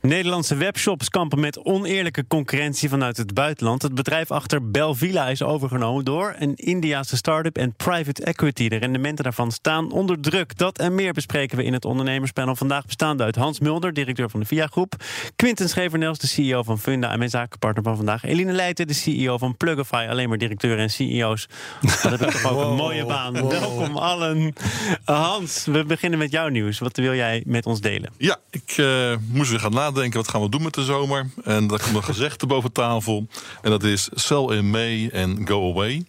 Nederlandse webshops kampen met oneerlijke concurrentie vanuit het buitenland. Het bedrijf achter Belvilla is overgenomen door een Indiase start-up en private equity. De rendementen daarvan staan onder druk. Dat en meer bespreken we in het ondernemerspanel vandaag bestaande uit Hans Mulder, directeur van de VIA Groep, Quinten Schevernels, de CEO van Funda en mijn zakenpartner van vandaag, Eline Leijten, de CEO van Plugify, alleen maar directeur en CEO's. Dat heb ik toch ook een mooie baan. Welkom allen. Hans, we beginnen met jouw nieuws. Wat wil jij met ons delen? Ja, ik uh, moest weer gaan nadenken, wat gaan we doen met de zomer? En daar komt een gezegde boven tafel. En dat is sell in May and go away.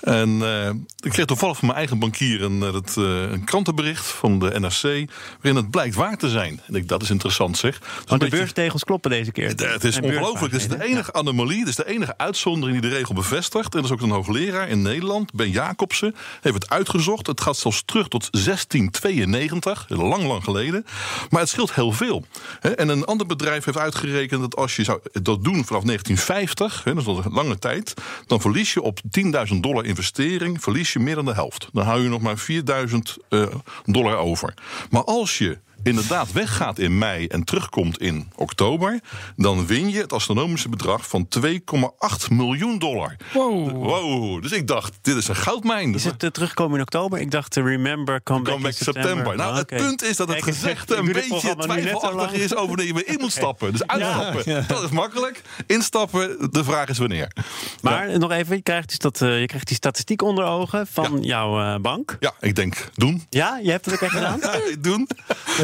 En uh, ik kreeg toevallig van mijn eigen bankier een, het, uh, een krantenbericht van de NRC... waarin het blijkt waar te zijn. En ik dat is interessant zeg. Dus Want de beetje, beurstegels kloppen deze keer. Het, het is ongelooflijk. Het is de enige anomalie, het is de enige uitzondering die de regel bevestigt. En dat is ook een hoogleraar in Nederland, Ben Jacobsen, heeft het uitgezocht. Het gaat zelfs terug tot 1692, lang, lang geleden. Maar het scheelt heel veel. En een ander bedrijf heeft uitgerekend dat als je zou dat doen vanaf 1950, hè, dat is al een lange tijd, dan verlies je op 10.000 dollar investering verlies je meer dan de helft. Dan hou je nog maar 4.000 uh, dollar over. Maar als je inderdaad weggaat in mei en terugkomt in oktober, dan win je het astronomische bedrag van 2,8 miljoen dollar. Wow. wow. Dus ik dacht, dit is een goudmijn. Is het uh, terugkomen in oktober? Ik dacht, uh, remember, come, come back, in september. september. Nou, oh, Ah, okay. het punt is dat het gezegde een beetje twijfelachtig is over dat je weer in moet stappen. Dus uitstappen, ja, ja. dat is makkelijk. Instappen, de vraag is wanneer. Maar ja. nog even, je krijgt, dus dat, uh, je krijgt die statistiek onder ogen van jouw bank. Ja, ik denk doen. Ja, je hebt het ook echt gedaan? doen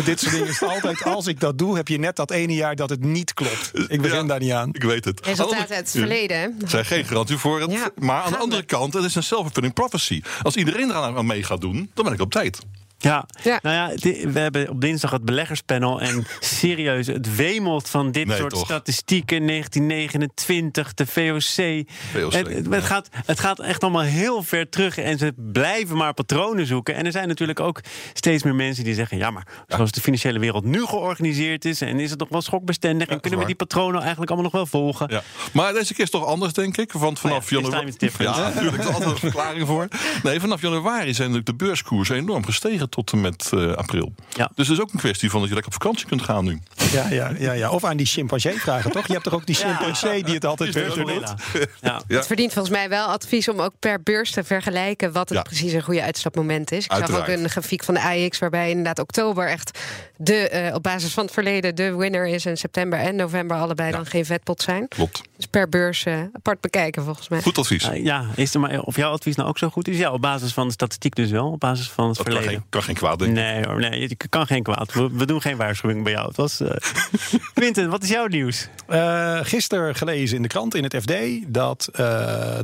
dit soort dingen is altijd, als ik dat doe, heb je net dat ene jaar dat het niet klopt. Ik begin ja, daar niet aan. Ik weet het. Resultaat uit het verleden. Er zijn geen garantie voor het. Ja, maar aan de andere kant, het is een self-fulfilling prophecy. Als iedereen eraan aan mee gaat doen, dan ben ik op tijd. Ja. ja, nou ja, we hebben op dinsdag het beleggerspanel. En serieus, het wemelt van dit nee, soort toch? statistieken. 1929, de VOC. VOC het, het, ja. gaat, het gaat echt allemaal heel ver terug. En ze blijven maar patronen zoeken. En er zijn natuurlijk ook steeds meer mensen die zeggen: ja, maar zoals de financiële wereld nu georganiseerd is. En is het nog wel schokbestendig. en kunnen we die patronen eigenlijk allemaal nog wel volgen? Ja. Maar deze keer is toch anders, denk ik. Want vanaf nou januari. Ja, natuurlijk. Er is altijd een verklaring voor. Nee, vanaf januari zijn natuurlijk de beurskoersen enorm gestegen tot en met uh, april. Ja. Dus het is ook een kwestie van dat je lekker op vakantie kunt gaan nu. Ja, ja, ja, ja. Of aan die chimpansee vragen, toch? Je hebt toch ook die chimpansee die het altijd beter doet? Ja. Ja. Het verdient volgens mij wel advies om ook per beurs te vergelijken wat het precies een goede uitstapmoment is. Ik Uiteraard. zag ook een grafiek van de AX waarbij inderdaad oktober echt de, uh, op basis van het verleden de winner is en september en november allebei dan geen vetpot zijn. Klopt. Dus per beurs uh, apart bekijken volgens mij. Goed advies. Uh, ja, is er maar of jouw advies nou ook zo goed is? Ja, op basis van de statistiek dus wel. Op basis van het dat verleden. Kan geen, kan geen kwaad, denk ik. Nee hoor, nee, je kan geen kwaad. We, we, doen geen waarschuwing bij jou. Het was, uh... Quinten, wat is jouw nieuws? Uh, gisteren gelezen in de krant, in het FD, dat uh,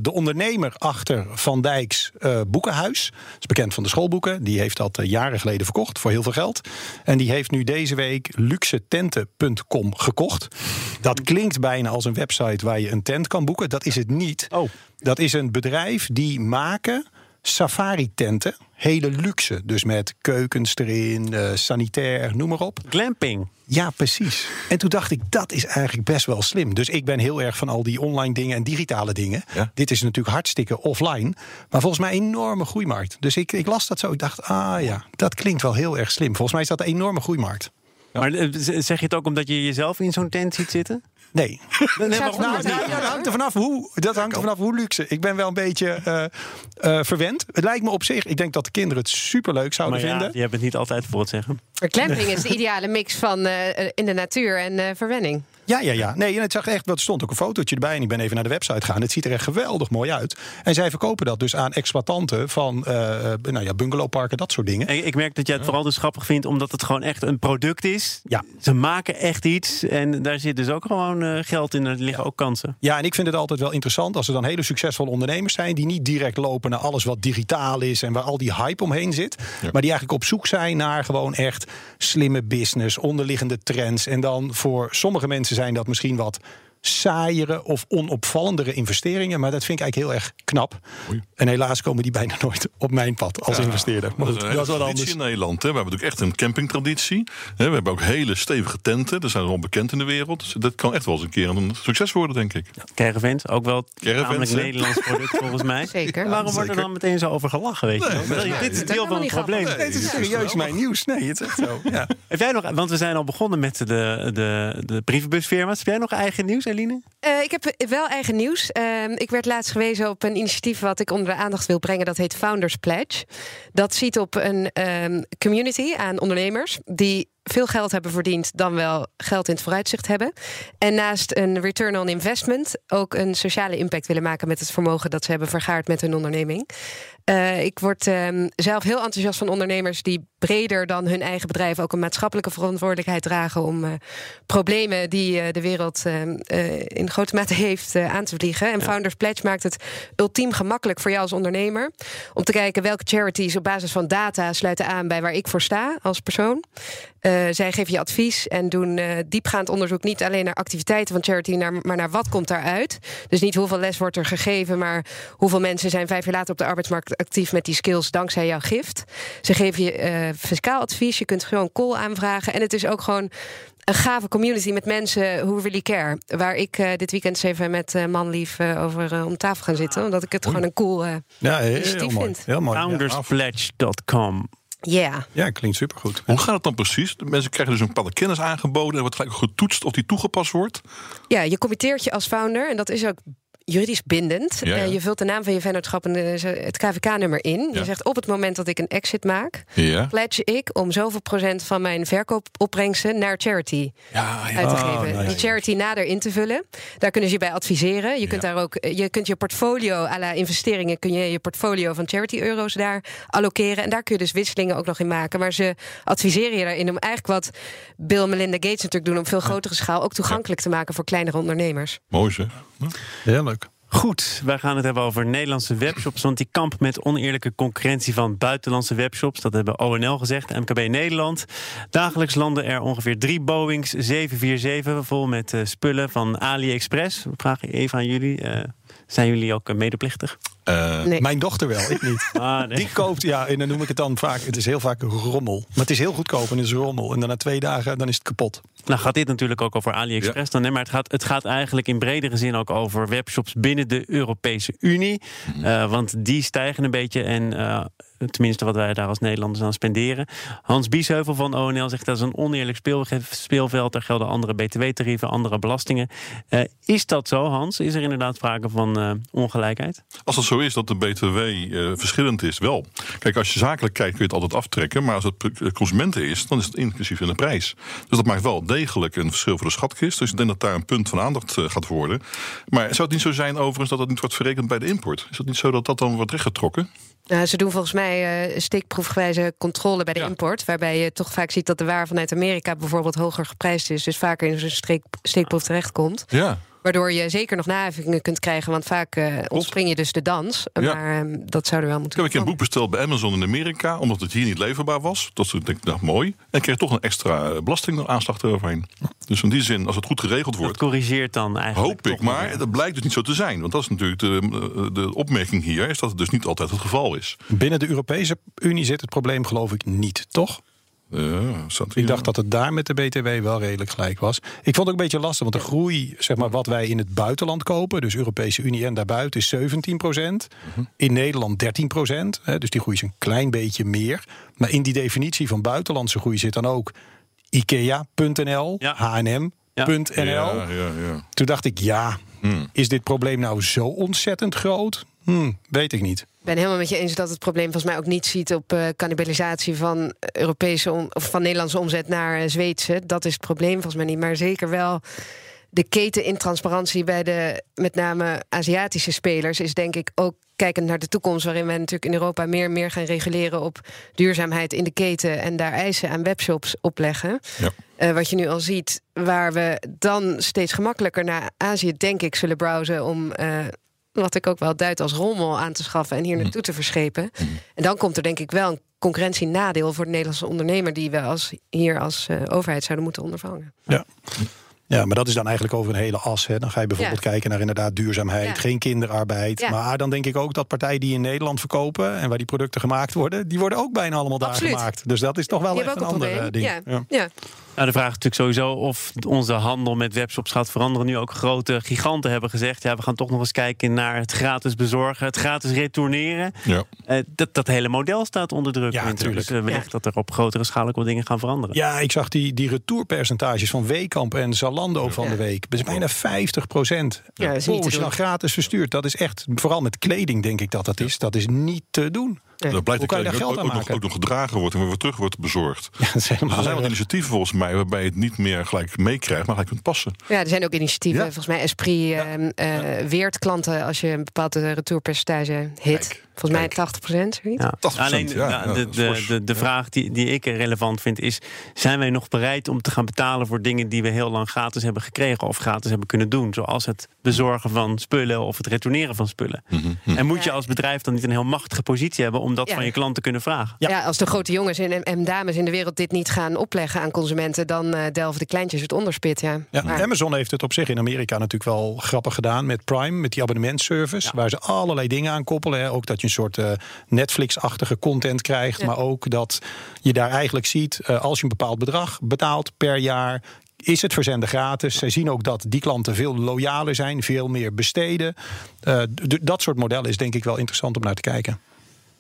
de ondernemer achter Van Dijks Boekenhuis, is bekend van de schoolboeken, die heeft dat jaren geleden verkocht voor heel veel geld. En die heeft nu deze week luxetenten.com gekocht. Dat klinkt bijna als een website waar je een tent kan boeken. Dat is het niet. Oh. Dat is een bedrijf die maken safari-tenten. Hele luxe. Dus met keukens erin, uh, sanitair, noem maar op. Glamping. Ja, precies. En toen dacht ik, dat is eigenlijk best wel slim. Dus ik ben heel erg van al die online dingen en digitale dingen. Ja. Dit is natuurlijk hartstikke offline. Maar volgens mij een enorme groeimarkt. Dus ik, ik las dat zo. Ik dacht, ah ja, dat klinkt wel heel erg slim. Volgens mij is dat een enorme groeimarkt. Ja. Maar uh, zeg je het ook omdat je jezelf in zo'n tent ziet zitten? Nee. nee maar, nou, nou, dat hangt er vanaf hoe, dat hangt er vanaf hoe luxe. Ik ben wel een beetje uh, uh, verwend. Het lijkt me op zich, ik denk dat de kinderen het superleuk zouden maar ja, vinden. Je hebt het niet altijd voor het zeggen. Maar glamping is de ideale mix van uh, in de natuur en verwenning. Ja, ja, ja. Nee, en het zag echt, er stond ook een fotootje erbij. En ik ben even naar de website gegaan. Het ziet er echt geweldig mooi uit. En zij verkopen dat dus aan exploitanten van uh, nou ja, bungalowparken, dat soort dingen. En ik merk dat jij het vooral dus grappig vindt, omdat het gewoon echt een product is. Ja. Ze maken echt iets. En daar zit dus ook gewoon uh, geld in. Er liggen ja. ook kansen. Ja, en ik vind het altijd wel interessant als er dan hele succesvolle ondernemers zijn. die niet direct lopen naar alles wat digitaal is. en waar al die hype omheen zit. Ja. maar die eigenlijk op zoek zijn naar gewoon echt slimme business, onderliggende trends. En dan voor sommige mensen zijn dat misschien wat saaiere of onopvallendere investeringen. Maar dat vind ik eigenlijk heel erg knap. Oei. En helaas komen die bijna nooit op mijn pad als Ja, investeerder. Maar dat goed, is een dat traditie anders. in Nederland. Hè. We hebben natuurlijk echt een campingtraditie. Hè. We hebben ook hele stevige tenten. Dat zijn wel bekend in de wereld. Dus dat kan echt wel eens een keer een succes worden, denk ik. Caravans, ook wel Caravans, namelijk hè? Nederlands product volgens mij. Zeker. Waarom wordt er dan meteen zo over gelachen? Weet je? Nee, wel? nee, Dit is deel van het probleem. Nee, het is serieus mijn nieuws. Nee, het is echt zo. Ja. Heb jij nog, want we zijn al begonnen met de, de, de brievenbusfirma's. Heb jij nog eigen nieuws, Eline? Eh, ik heb wel eigen nieuws. Ehm, ik werd laatst gewezen op een initiatief wat ik onder de aandacht wil brengen. Dat heet Founders Pledge. Dat ziet op een ehm, community aan ondernemers die veel geld hebben verdiend, dan wel geld in het vooruitzicht hebben. En naast een return on investment ook een sociale impact willen maken met het vermogen dat ze hebben vergaard met hun onderneming. Eh, ik word ehm, zelf heel enthousiast van ondernemers die breder dan hun eigen bedrijf ook een maatschappelijke verantwoordelijkheid dragen om eh, problemen die eh, de wereld ehm, eh, in grote mate heeft aan te vliegen. En Founders Pledge maakt het ultiem gemakkelijk voor jou als ondernemer om te kijken welke charities op basis van data sluiten aan bij waar ik voor sta als persoon. Eh, zij geven je advies en doen eh, diepgaand onderzoek niet alleen naar activiteiten van charity, naar, maar naar wat komt daaruit. Dus niet hoeveel les wordt er gegeven, maar hoeveel mensen zijn vijf jaar later op de arbeidsmarkt actief met die skills dankzij jouw gift. Ze geven je eh, fiscaal advies, je kunt gewoon call aanvragen. En het is ook gewoon een gave community met mensen who really care. Waar ik eh, dit weekend eens even met eh Manlief over om tafel gaan zitten. Omdat ik het gewoon een cool... eh Ja, heel, Initiatief mooi. vindt. Heel mooi. Ja. Founderspledge.com. yeah. Ja, klinkt supergoed. Hoe gaat het dan precies? De mensen krijgen dus een bepaalde kennis aangeboden. En wordt gelijk getoetst of die toegepast wordt. Ja, je committeert je als founder en dat is ook juridisch bindend. Ja, ja. Eh, je vult de naam van je vennootschap en de- het KVK-nummer in. Ja. Je zegt op het moment dat ik een exit maak, Ja. pledge ik om zoveel procent van mijn verkoopopbrengsten naar charity Ja, ja. uit te Oh, geven. nice. Die charity nader in te vullen. Daar kunnen ze je bij adviseren. Je kunt daar ook, eh, je kunt je portfolio à la investeringen, kun je je portfolio van charity euro's daar allokeren. En daar kun je dus wisselingen ook nog in maken. Maar ze adviseren je daarin om eigenlijk wat Bill en Melinda Gates natuurlijk doen op veel grotere schaal ook toegankelijk te maken voor kleinere ondernemers. Mooi zeg. Heerlijk. Goed, wij gaan het hebben over Nederlandse webshops. Want die kamp met oneerlijke concurrentie van buitenlandse webshops. Dat hebben ONL gezegd, MKB Nederland. Dagelijks landen er ongeveer drie Boeings 747 vol met eh, spullen van AliExpress. Vraag even aan jullie. eh, zijn jullie ook eh, medeplichtig? Eh, Nee. Mijn dochter wel, ik niet. Ah, nee. Die koopt, ja, en dan noem ik het dan vaak. Het is heel vaak rommel. Maar het is heel goedkoop en het is rommel. En dan na twee dagen dan is het kapot. Nou gaat dit natuurlijk ook over AliExpress dan. Nee, maar het gaat, het gaat eigenlijk in bredere zin ook over webshops binnen de Europese Unie. Eh, want die stijgen een beetje en eh, tenminste wat wij daar als Nederlanders aan spenderen. Hans Biesheuvel van ONL zegt dat is een oneerlijk speel, speelveld. Er gelden andere btw-tarieven, andere belastingen. Eh, is dat zo, Hans? Is er inderdaad sprake van eh, ongelijkheid? Als het zo is dat de BTW eh, verschillend is, wel. Kijk, als je zakelijk kijkt kun je het altijd aftrekken. Maar als het consumenten is, dan is het inclusief in de prijs. Dus dat maakt wel degelijk een verschil voor de schatkist. Dus ik denk dat daar een punt van aandacht gaat worden. Maar zou het niet zo zijn overigens dat het niet wordt verrekend bij de import? Is het niet zo dat dat dan wordt rechtgetrokken? Nou, ze doen volgens mij eh steekproefgewijze controle bij de Ja. import. Waarbij je toch vaak ziet dat de waar vanuit Amerika bijvoorbeeld hoger geprijsd is. Dus vaker in zo'n streek- steekproef terechtkomt. Ja. Waardoor je zeker nog naheffingen kunt krijgen. Want vaak eh ontspring je dus de dans. Ja. Maar ehm, dat zou er wel Ik moeten heb een boek besteld bij Amazon in Amerika, omdat het hier niet leverbaar was. Dat is denk ik nou, mooi. En ik kreeg toch een extra eh, belastingaanslag eroverheen. Dus in die zin, als het goed geregeld Dat wordt, corrigeert dan eigenlijk. hoop ik. Maar weer. dat blijkt dus niet zo te zijn. Want dat is natuurlijk de, de opmerking hier, is dat het dus niet altijd het geval is. Binnen de Europese Unie zit het probleem geloof ik niet, toch? Ja, Ik dacht dat het daar met de BTW wel redelijk gelijk was. Ik vond het ook een beetje lastig, want de groei, zeg maar, wat wij in het buitenland kopen, dus Europese Unie en daarbuiten, is 17% In Nederland 13% Dus die groei is een klein beetje meer. Maar in die definitie van buitenlandse groei zit dan ook IKEA.nl, Ja. H&M.nl. Ja, ja, ja. Toen dacht ik, ja, is dit probleem nou zo ontzettend groot? Hm, weet ik niet. Ik ben helemaal met je eens dat het probleem volgens mij ook niet ziet op eh, cannibalisatie van Europese om- of van Nederlandse omzet naar eh, Zweedse. Dat is het probleem volgens mij niet. Maar zeker wel de keten in transparantie bij de met name Aziatische spelers is denk ik ook kijkend naar de toekomst, waarin wij natuurlijk in Europa meer en meer gaan reguleren op duurzaamheid in de keten en daar eisen aan webshops opleggen. Ja. Eh, wat je nu al ziet, waar we dan steeds gemakkelijker naar Azië, denk ik, zullen browsen om. Wat ik ook wel duid als rommel aan te schaffen en hier naartoe te verschepen. En dan komt er denk ik wel een concurrentienadeel voor de Nederlandse ondernemer, die we als, hier als eh, overheid zouden moeten ondervangen. Ja. Ja, maar dat is dan eigenlijk over een hele as. Hè. Dan ga je bijvoorbeeld Ja. kijken naar inderdaad duurzaamheid, Ja. geen kinderarbeid. Ja. Maar dan denk ik ook dat partijen die in Nederland verkopen en waar die producten gemaakt worden, die worden ook bijna allemaal daar Absoluut. gemaakt. Dus dat is toch wel echt een ander ding. Ja. Nou, de vraag is natuurlijk sowieso of onze handel met webshops gaat veranderen. Nu ook grote giganten hebben gezegd: ja, we gaan toch nog eens kijken naar het gratis bezorgen, het gratis retourneren. Ja. Eh, dat, dat hele model staat onder druk. Ja, winter. tuurlijk. Dus eh, wellicht dat er op grotere schaal ook wel dingen gaan veranderen. Ja, ik zag die, die retourpercentages van Weekamp en Zalando van de week. Dat is bijna 50 procent. Ja, als je dan gratis verstuurt. Dat is echt, vooral met kleding denk ik dat dat is. Dat is niet te doen. Dat blijkt Hoe kan je dat daar geld ook, aan ook, nog, ook nog gedragen wordt en weer terug wordt bezorgd. Ja, dat is Dus er zijn wat erg. initiatieven volgens mij waarbij je het niet meer gelijk meekrijgt, maar gelijk kunt passen. Ja, er zijn ook initiatieven. Ja. Volgens mij Esprit ehm, eh, weert klanten als je een bepaalde retourpercentage hit. Kijk, Volgens mij. 80 procent. Ja. 80%, Alleen ja, de, de, de, de vraag die, die ik relevant vind is: zijn wij nog bereid om te gaan betalen voor dingen die we heel lang gratis hebben gekregen of gratis hebben kunnen doen? Zoals het bezorgen van spullen of het retourneren van spullen. Mhm, En moet je als bedrijf dan niet een heel machtige positie hebben om dat Ja. van je klant te kunnen vragen? Ja. als de grote jongens en, en dames in de wereld dit niet gaan opleggen aan consumenten, dan eh, delven de kleintjes het onderspit. Ja. Maar- Amazon heeft het op zich in Amerika natuurlijk wel grappig gedaan met Prime, met die abonnementservice, waar ze allerlei dingen aan koppelen. Hè. Ook dat je een soort eh, Netflix-achtige content krijgt, Ja. maar ook dat je daar eigenlijk ziet, eh, als je een bepaald bedrag betaalt per jaar. Is het verzenden gratis? Zij zien ook dat die klanten veel loyaler zijn, veel meer besteden. Eh, dat soort modellen is denk ik wel interessant om naar te kijken.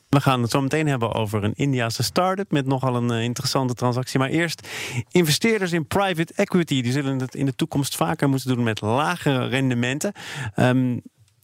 We gaan het zo meteen hebben over een Indiase start-up met nogal een interessante transactie. Maar eerst, investeerders in private equity die zullen het in de toekomst vaker moeten doen met lagere rendementen. Ehm,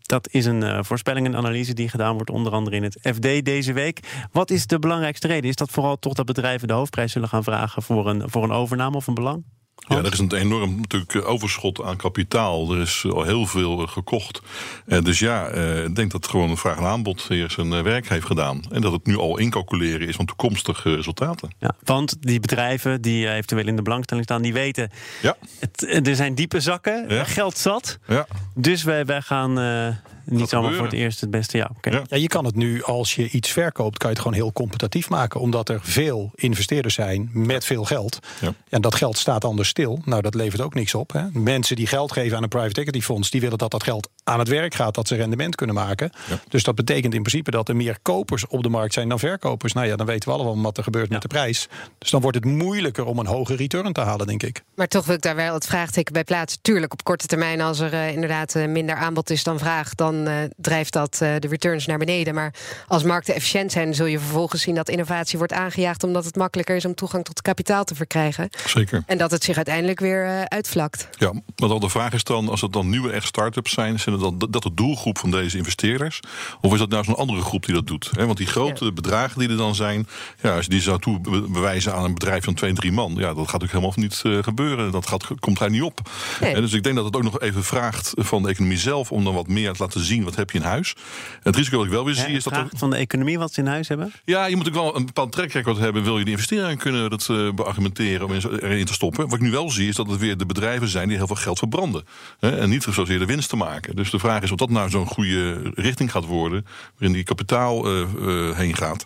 dat is een eh, voorspelling, een analyse die gedaan wordt, onder andere in het FD deze week. Wat is de belangrijkste reden? Is dat vooral toch dat bedrijven de hoofdprijs zullen gaan vragen voor een, voor een overname of een belang? Ja, er is een enorm natuurlijk eh, overschot aan kapitaal. Er is al heel veel eh, gekocht. Eh, dus ja, eh, ik denk dat gewoon een vraag en aanbod hier zijn eh, werk heeft gedaan. En dat het nu al incalculeren is van toekomstige resultaten. Ja, want die bedrijven die eh, eventueel in de belangstelling staan, die weten, Ja, het, eh, er zijn diepe zakken, Ja. geld zat. ja. Dus wij, wij gaan eh, niet zomaar voor het eerst het beste. Ja, oké. Ja. Ja, je kan het nu, als je iets verkoopt, kan je het gewoon heel competitief maken. Omdat er veel investeerders zijn met veel geld. Ja. En dat geld staat anders stil. Nou, dat levert ook niks op. Hè. Mensen die geld geven aan een private equity fonds, die willen dat dat geld aan het werk gaat, dat ze rendement kunnen maken. Ja. Dus dat betekent in principe dat er meer kopers op de markt zijn dan verkopers. Nou ja, dan weten we allemaal wat er gebeurt met de prijs. Dus dan wordt het moeilijker om een hoge return te halen, denk ik. Maar toch wil ik daar wel het vraagteken bij plaatsen. Tuurlijk, op korte termijn, als er eh, inderdaad eh, minder aanbod is dan vraag, dan eh, drijft dat eh, de returns naar beneden. Maar als markten efficiënt zijn, zul je vervolgens zien dat innovatie wordt aangejaagd, omdat het makkelijker is om toegang tot kapitaal te verkrijgen. Zeker. En dat het zich uiteindelijk weer eh, uitvlakt. Ja, maar dan de vraag is dan, als het dan nieuwe echt start-ups zijn, zijn dan dat de doelgroep van deze investeerders? Of is dat nou zo'n andere groep die dat doet? Want die grote Ja. bedragen die er dan zijn, ja, als je die zou toebewijzen aan een bedrijf van twee, drie man, ja, dat gaat ook helemaal niet eh, gebeuren. Dat gaat, komt daar niet op. Nee. En dus ik denk dat het ook nog even vraagt van de economie zelf om dan wat meer te laten zien wat heb je in huis. Het risico dat ik wel weer zie is dat er, van de economie wat ze in huis hebben. ja, je moet ook wel een bepaald track record hebben. Wil je die investeringen kunnen dat eh, beargumenteren om erin te stoppen? Wat ik nu wel zie is dat het weer de bedrijven zijn die heel veel geld verbranden. Hè, en niet zozeer de winst te maken. Dus de vraag is of dat nou zo'n goede richting gaat worden. Waarin die kapitaal eh, eh, heen gaat.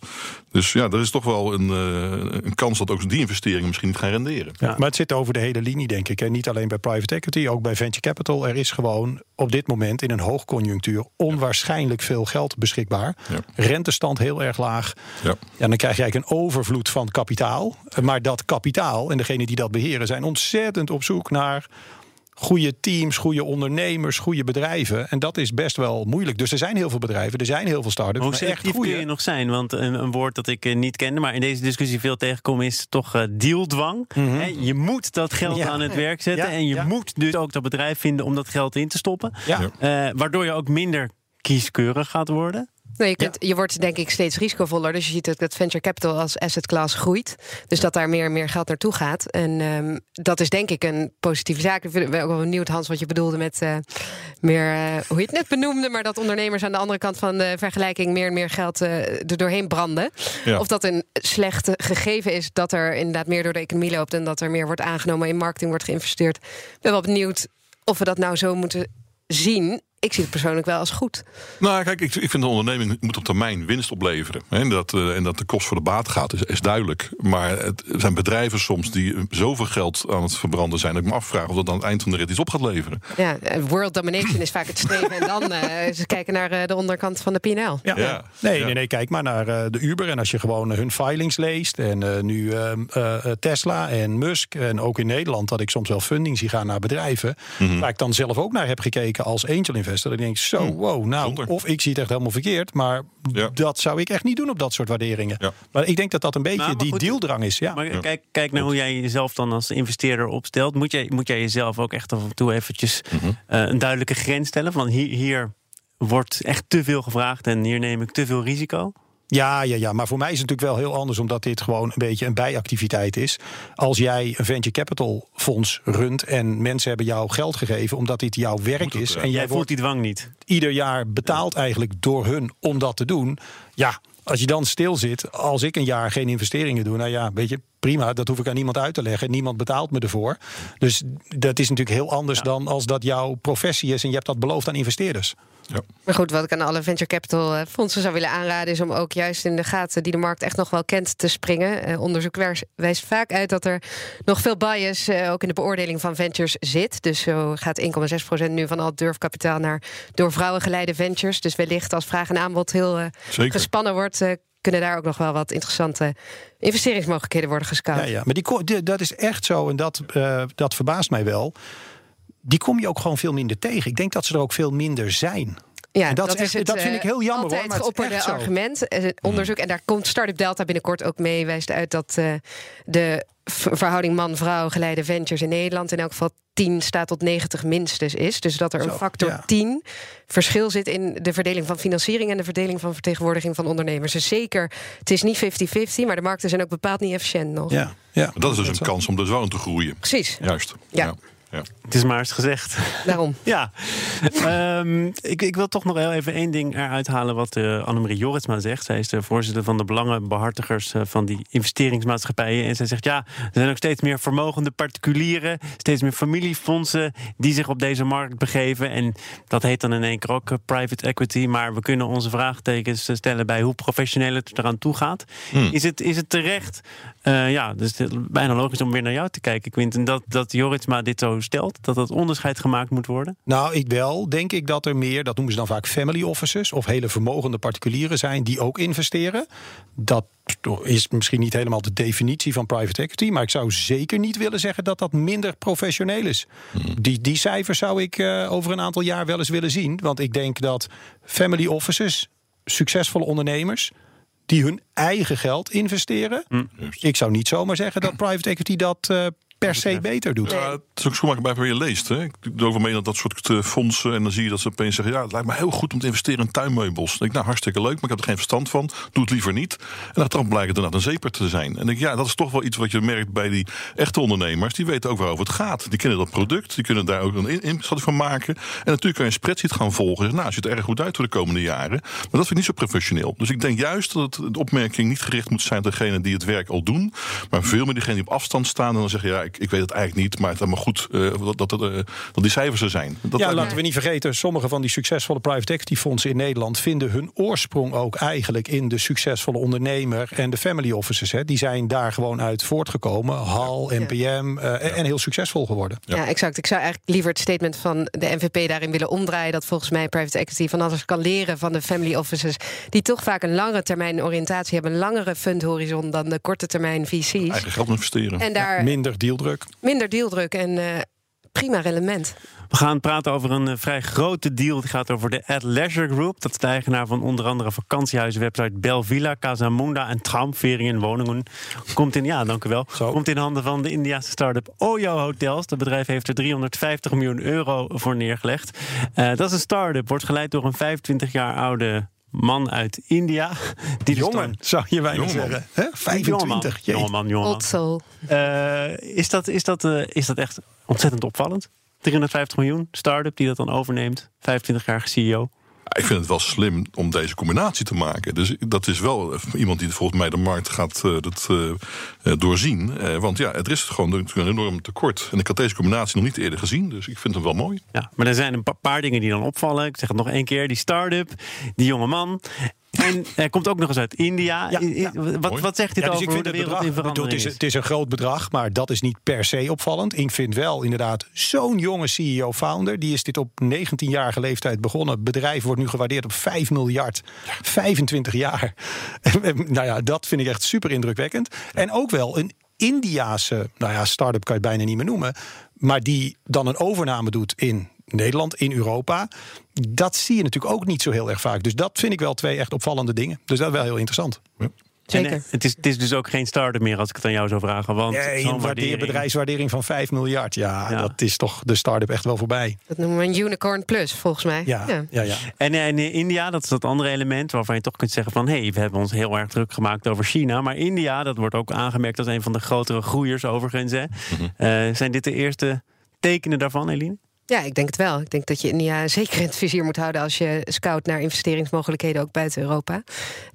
Dus ja, er is toch wel een, eh, een kans dat ook die investeringen misschien niet gaan renderen. Ja. Maar het zit over de hele linie, denk ik. En niet alleen bij private equity, ook bij venture capital. Er is gewoon op dit moment in een hoogconjunctuur onwaarschijnlijk veel geld beschikbaar. Ja. Rentestand heel erg laag. Ja. Ja, dan krijg je eigenlijk een overvloed van kapitaal. Maar dat kapitaal en degenen die dat beheren zijn ontzettend op zoek naar goede teams, goede ondernemers, goede bedrijven. En dat is best wel moeilijk. Dus er zijn heel veel bedrijven, er zijn heel veel start-ups. Hoe selectief kun je nog zijn? Want een, een woord dat ik eh, niet kende, maar in deze discussie veel tegenkom, is toch eh, dealdwang. Hè, Je moet dat geld Mhm. Ja. aan het werk zetten. Ja, En je ja. moet dus ook dat bedrijf vinden om dat geld in te stoppen. Eh, waardoor je ook minder kieskeurig gaat worden. Nee, je, kunt, je wordt denk ik steeds risicovoller. Dus je ziet ook dat venture capital als asset class groeit. Dus dat daar meer en meer geld naartoe gaat. En ehm, dat is denk ik een positieve zaak. Ik ben ook wel benieuwd, Hans, wat je bedoelde met eh, meer, eh, hoe je het net benoemde, maar dat ondernemers aan de andere kant van de vergelijking meer en meer geld eh, er doorheen branden. Ja. Of dat een slechte gegeven is dat er inderdaad meer door de economie loopt en dat er meer wordt aangenomen, in marketing wordt geïnvesteerd. Ik ben wel benieuwd of we dat nou zo moeten zien. Ik zie het persoonlijk wel als goed. Nou, kijk, ik, ik vind de onderneming moet op termijn winst opleveren. Hè, en, dat, eh, en dat de kost voor de baat gaat, is, is duidelijk. Maar het er zijn bedrijven soms die zoveel geld aan het verbranden zijn... dat ik me afvraag of dat aan het eind van de rit iets op gaat leveren. Ja, eh, world domination is vaak het streven. en dan eh, ze kijken naar eh, de onderkant van de PNL. Ja. Ja. Nee, Ja. nee, nee, kijk maar naar eh, de Uber. En als je gewoon hun filings leest. En eh, nu ehm, eh, eh, Tesla en Musk. En ook in Nederland dat ik soms wel funding zie gaan naar bedrijven. Mhm. Waar ik dan zelf ook naar heb gekeken als angel investor. Dan denk ik zo, wow, nou, of ik zie het echt helemaal verkeerd. Maar Ja. dat zou ik echt niet doen op dat soort waarderingen. Ja. Maar ik denk dat dat een beetje Nou, die goed, dealdrang is. Ja. Maar kijk, kijk naar hoe jij jezelf dan als investeerder opstelt. Moet jij, moet jij jezelf ook echt af en toe eventjes Mhm. eh, een duidelijke grens stellen? Van hier, hier wordt echt te veel gevraagd en hier neem ik te veel risico. Ja, ja, ja, maar voor mij is het natuurlijk wel heel anders, omdat dit gewoon een beetje een bijactiviteit is. Als jij een venture capital fonds runt en mensen hebben jou geld gegeven omdat dit jouw werk is. ja. En Jij jij voelt wordt die dwang niet. ieder jaar betaald eigenlijk door hun om dat te doen. Ja, als je dan stil zit, als ik een jaar geen investeringen doe, nou ja, weet je, prima, dat hoef ik aan niemand uit te leggen. Niemand betaalt me ervoor. Dus dat is natuurlijk heel anders Ja. dan als dat jouw professie is en je hebt dat beloofd aan investeerders. Ja. Maar goed, wat ik aan alle venture capital eh, fondsen zou willen aanraden... is om ook juist in de gaten die de markt echt nog wel kent te springen. Eh, onderzoek wijs- wijst vaak uit dat er nog veel bias... eh, ook in de beoordeling van ventures zit. Dus zo gaat 1,6% nu van al durfkapitaal... naar door vrouwen geleide ventures. Dus wellicht als vraag en aanbod heel eh, gespannen wordt... eh, kunnen daar ook nog wel wat interessante investeringsmogelijkheden worden gescout. Ja, ja. Maar die- dat is echt zo en dat, eh, dat verbaast mij wel. Die kom je ook gewoon veel minder tegen. Ik denk dat ze er ook veel minder zijn. Ja, En dat is echt- dat vind ik heel jammer, hoor, Altijd maar het is geopperde argument. eh, onderzoek, en daar komt Startup Delta binnenkort ook mee. Wijst uit dat eh, de verhouding man-vrouw geleide ventures in Nederland in elk geval 10 staat tot 90 minstens is. Dus dat er een Zo, factor ja. 10 verschil zit in de verdeling van financiering en de verdeling van vertegenwoordiging van ondernemers. Dus zeker, het is niet 50-50, maar de markten zijn ook bepaald niet efficiënt nog. Ja, ja. Dat is dus een kans om zo in te groeien. Precies, Juist. Ja. ja. Ja. Het is maar eens gezegd. daarom. Ja, Ehm, ik, ik wil toch nog heel even één ding eruit halen wat uh, Annemarie Jorritsma zegt. Zij is de voorzitter van de belangenbehartigers uh, van die investeringsmaatschappijen. En zij zegt ja, er zijn ook steeds meer vermogende particulieren, steeds meer familiefondsen die zich op deze markt begeven. En dat heet dan in één keer ook uh, private equity. Maar we kunnen onze vraagtekens stellen bij hoe professioneel het eraan toe gaat. Hmm. Is, het, is het terecht? Uh, ja, dus het is bijna logisch om weer naar jou te kijken, Quinten. Dat, dat Jorritsma dit zo stelt, dat dat onderscheid gemaakt moet worden? Nou, ik wel. Denk ik dat er meer, dat noemen ze dan vaak family offices... of hele vermogende particulieren zijn die ook investeren. Dat is misschien niet helemaal de definitie van private equity... maar ik zou zeker niet willen zeggen dat dat minder professioneel is. Hmm. Die, die cijfers zou ik uh, over een aantal jaar wel eens willen zien. Want ik denk dat family offices, succesvolle ondernemers die hun eigen geld investeren. Mm. Ik zou niet zomaar zeggen dat private equity dat uh, per se beter doet. Ja, het is ook schoonmaker bij waar je leest. Hè. Ik doe over mee dat dat soort uh, fondsen. En dan zie je dat ze opeens zeggen: Ja, het lijkt me heel goed om te investeren in tuinmeubels. Dan denk ik, nou, hartstikke leuk, maar ik heb er geen verstand van. Doe het liever niet. En dan blijkt het inderdaad een zeper te zijn. En denk, ja, dat is toch wel iets wat je merkt bij die echte ondernemers. Die weten ook waarover het gaat. Die kennen dat product. Die kunnen daar ook een inschatting van maken. En natuurlijk kan je een spreadsheet gaan volgen. Nou, ziet er erg goed uit voor de komende jaren. Maar dat vind ik niet zo professioneel. Dus ik denk juist dat het, de opmerking niet gericht moet zijn op degenen die het werk al doen. Maar veel meer diegenen die op afstand staan en dan zeggen: Ja, ik, ik weet het eigenlijk niet. Maar het is maar goed uh, dat, dat, uh, dat die cijfers er zijn. Dat ja, laten we niet vergeten, sommige van die succesvolle private equity fondsen in Nederland vinden hun oorsprong ook eigenlijk in de succesvolle ondernemer en de family offices. Hè. Die zijn daar gewoon uit voortgekomen. HAL, NPM ja. uh, en heel succesvol geworden. Ja. ja. exact. Ik zou eigenlijk liever het statement van de NVP daarin willen omdraaien. Dat volgens mij private equity van alles kan leren van de family offices. Die toch vaak een langere termijn oriëntatie hebben. Een langere fundhorizon dan de korte termijn VC's. Eigen geld investeren. En daar minder dealdruk. Minder dealdruk en uh, prima rendement. We gaan praten over een uh, vrij grote deal. Het gaat over de Ad Leisure Group. Dat is de eigenaar van onder andere vakantiehuizenwebsite Belvilla, Casamunda en Traumferiën Woningen. Komt in, ja, dank u wel. Zo. Komt in handen van de Indiase start-up Oyo Hotels. Het bedrijf heeft er 350 miljoen euro voor neergelegd. Uh, dat is een start-up, wordt geleid door een 25 jaar oude man uit India. Die jongen, dan... zou je bijna zeggen. Hè? 25. Jongeman, jongeman. Uh, is, dat, is, dat, uh, is dat echt ontzettend opvallend? 350 miljoen, start-up die dat dan overneemt. 25-jarige CEO. Ik vind het wel slim om deze combinatie te maken. Dus dat is wel iemand die volgens mij de markt gaat dat, doorzien. want ja, er is gewoon een enorm tekort. En ik had deze combinatie nog niet eerder gezien, dus ik vind hem wel mooi. Ja, maar er zijn een paar dingen die dan opvallen. Ik zeg het nog één keer: die start-up, die jonge man. En hij komt ook nog eens uit India. Wat, wat, zegt dit ja, dus over hoe de wereld bedrag, in verandering is? Het is een groot bedrag, maar dat is niet per se opvallend. Ik vind wel inderdaad zo'n jonge CEO-founder. Die is dit op 19-jarige leeftijd begonnen. Het bedrijf wordt nu gewaardeerd op 5 miljard. 25 jaar. nou ja, dat vind ik echt super indrukwekkend. En ook wel een Indiaanse, nou ja, start-up kan je het bijna niet meer noemen. Maar die dan een overname doet in Nederland, in Europa. Dat zie je natuurlijk ook niet zo heel erg vaak. Dus dat vind ik wel twee echt opvallende dingen. Dus dat is wel heel interessant. Ja. Zeker. En, het, is, het is dus ook geen start-up meer als ik het aan jou zou vragen. Want nee, een waardering... bedrijfswaardering van 5 miljard. Ja, dat is toch de start-up echt wel voorbij. Dat noemen we een unicorn plus, volgens mij. Ja, ja. ja, En, in India, dat is dat andere element waarvan je toch kunt zeggen van... hé, hey, we hebben ons heel erg druk gemaakt over China. Maar India, dat wordt ook aangemerkt als een van de grotere groeiers overigens. Hè. Mhm. Eh, zijn dit de eerste tekenen daarvan, Eline? Ja, ik denk het wel. Ik denk dat je India zeker in het vizier moet houden als je scout naar investeringsmogelijkheden ook buiten Europa.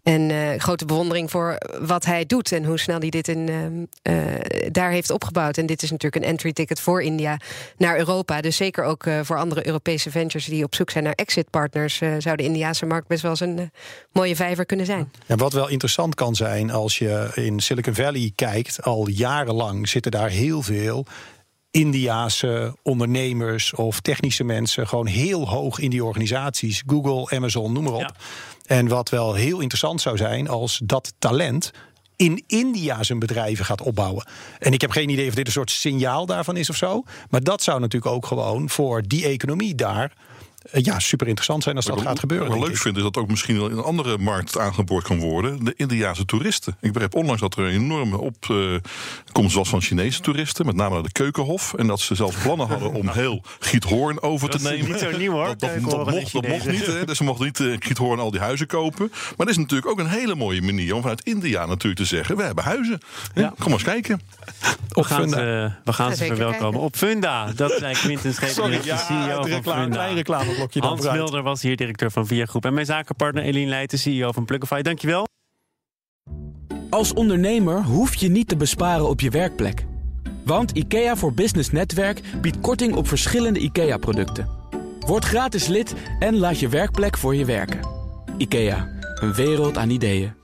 En uh, grote bewondering voor wat hij doet en hoe snel hij dit in, uh, daar heeft opgebouwd. En dit is natuurlijk een entry ticket voor India naar Europa. Dus zeker ook voor andere Europese ventures die op zoek zijn naar exit partners, zou de Indiaanse markt best wel eens een mooie vijver kunnen zijn. Ja, wat wel interessant kan zijn als je in Silicon Valley kijkt, al jarenlang zitten daar heel veel Indiaanse ondernemers of technische mensen gewoon heel hoog in die organisaties. Google, Amazon, noem maar op. En wat wel heel interessant zou zijn als dat talent in India zijn bedrijven gaat opbouwen. En ik heb geen idee of dit een soort signaal daarvan is of zo. Maar dat zou natuurlijk ook gewoon voor die economie daar ja, super interessant zijn als dat gaat gebeuren. Wat ik leuk vind is dat ook misschien wel in een andere markt aangeboord kan worden. De Indiaanse toeristen. Ik begreep onlangs dat er een enorme opkomst was van Chinese toeristen. Met name naar de Keukenhof. En dat ze zelfs plannen hadden om heel Giethoorn over te nemen. Niet zo nieuw hoor. Dat, dat, mocht, dat mocht niet. Hè. Dus ze mochten niet uh, Giethoorn al die huizen kopen. Maar dat is natuurlijk ook een hele mooie manier om vanuit India natuurlijk te zeggen: we hebben huizen. Kom maar eens kijken. We gaan ze, we gaan ze verwelkomen. Op Funda. Dat zei Quinten Schepen, de CEO van Funda. reclame Hans Mulder was hier directeur van Via Groep. En mijn zakenpartner Eline Leijten, CEO van Plugify. Dankjewel. Als ondernemer hoef je niet te besparen op je werkplek. Want IKEA voor Business Netwerk biedt korting op verschillende IKEA-producten. Word gratis lid en laat je werkplek voor je werken. IKEA, een wereld aan ideeën.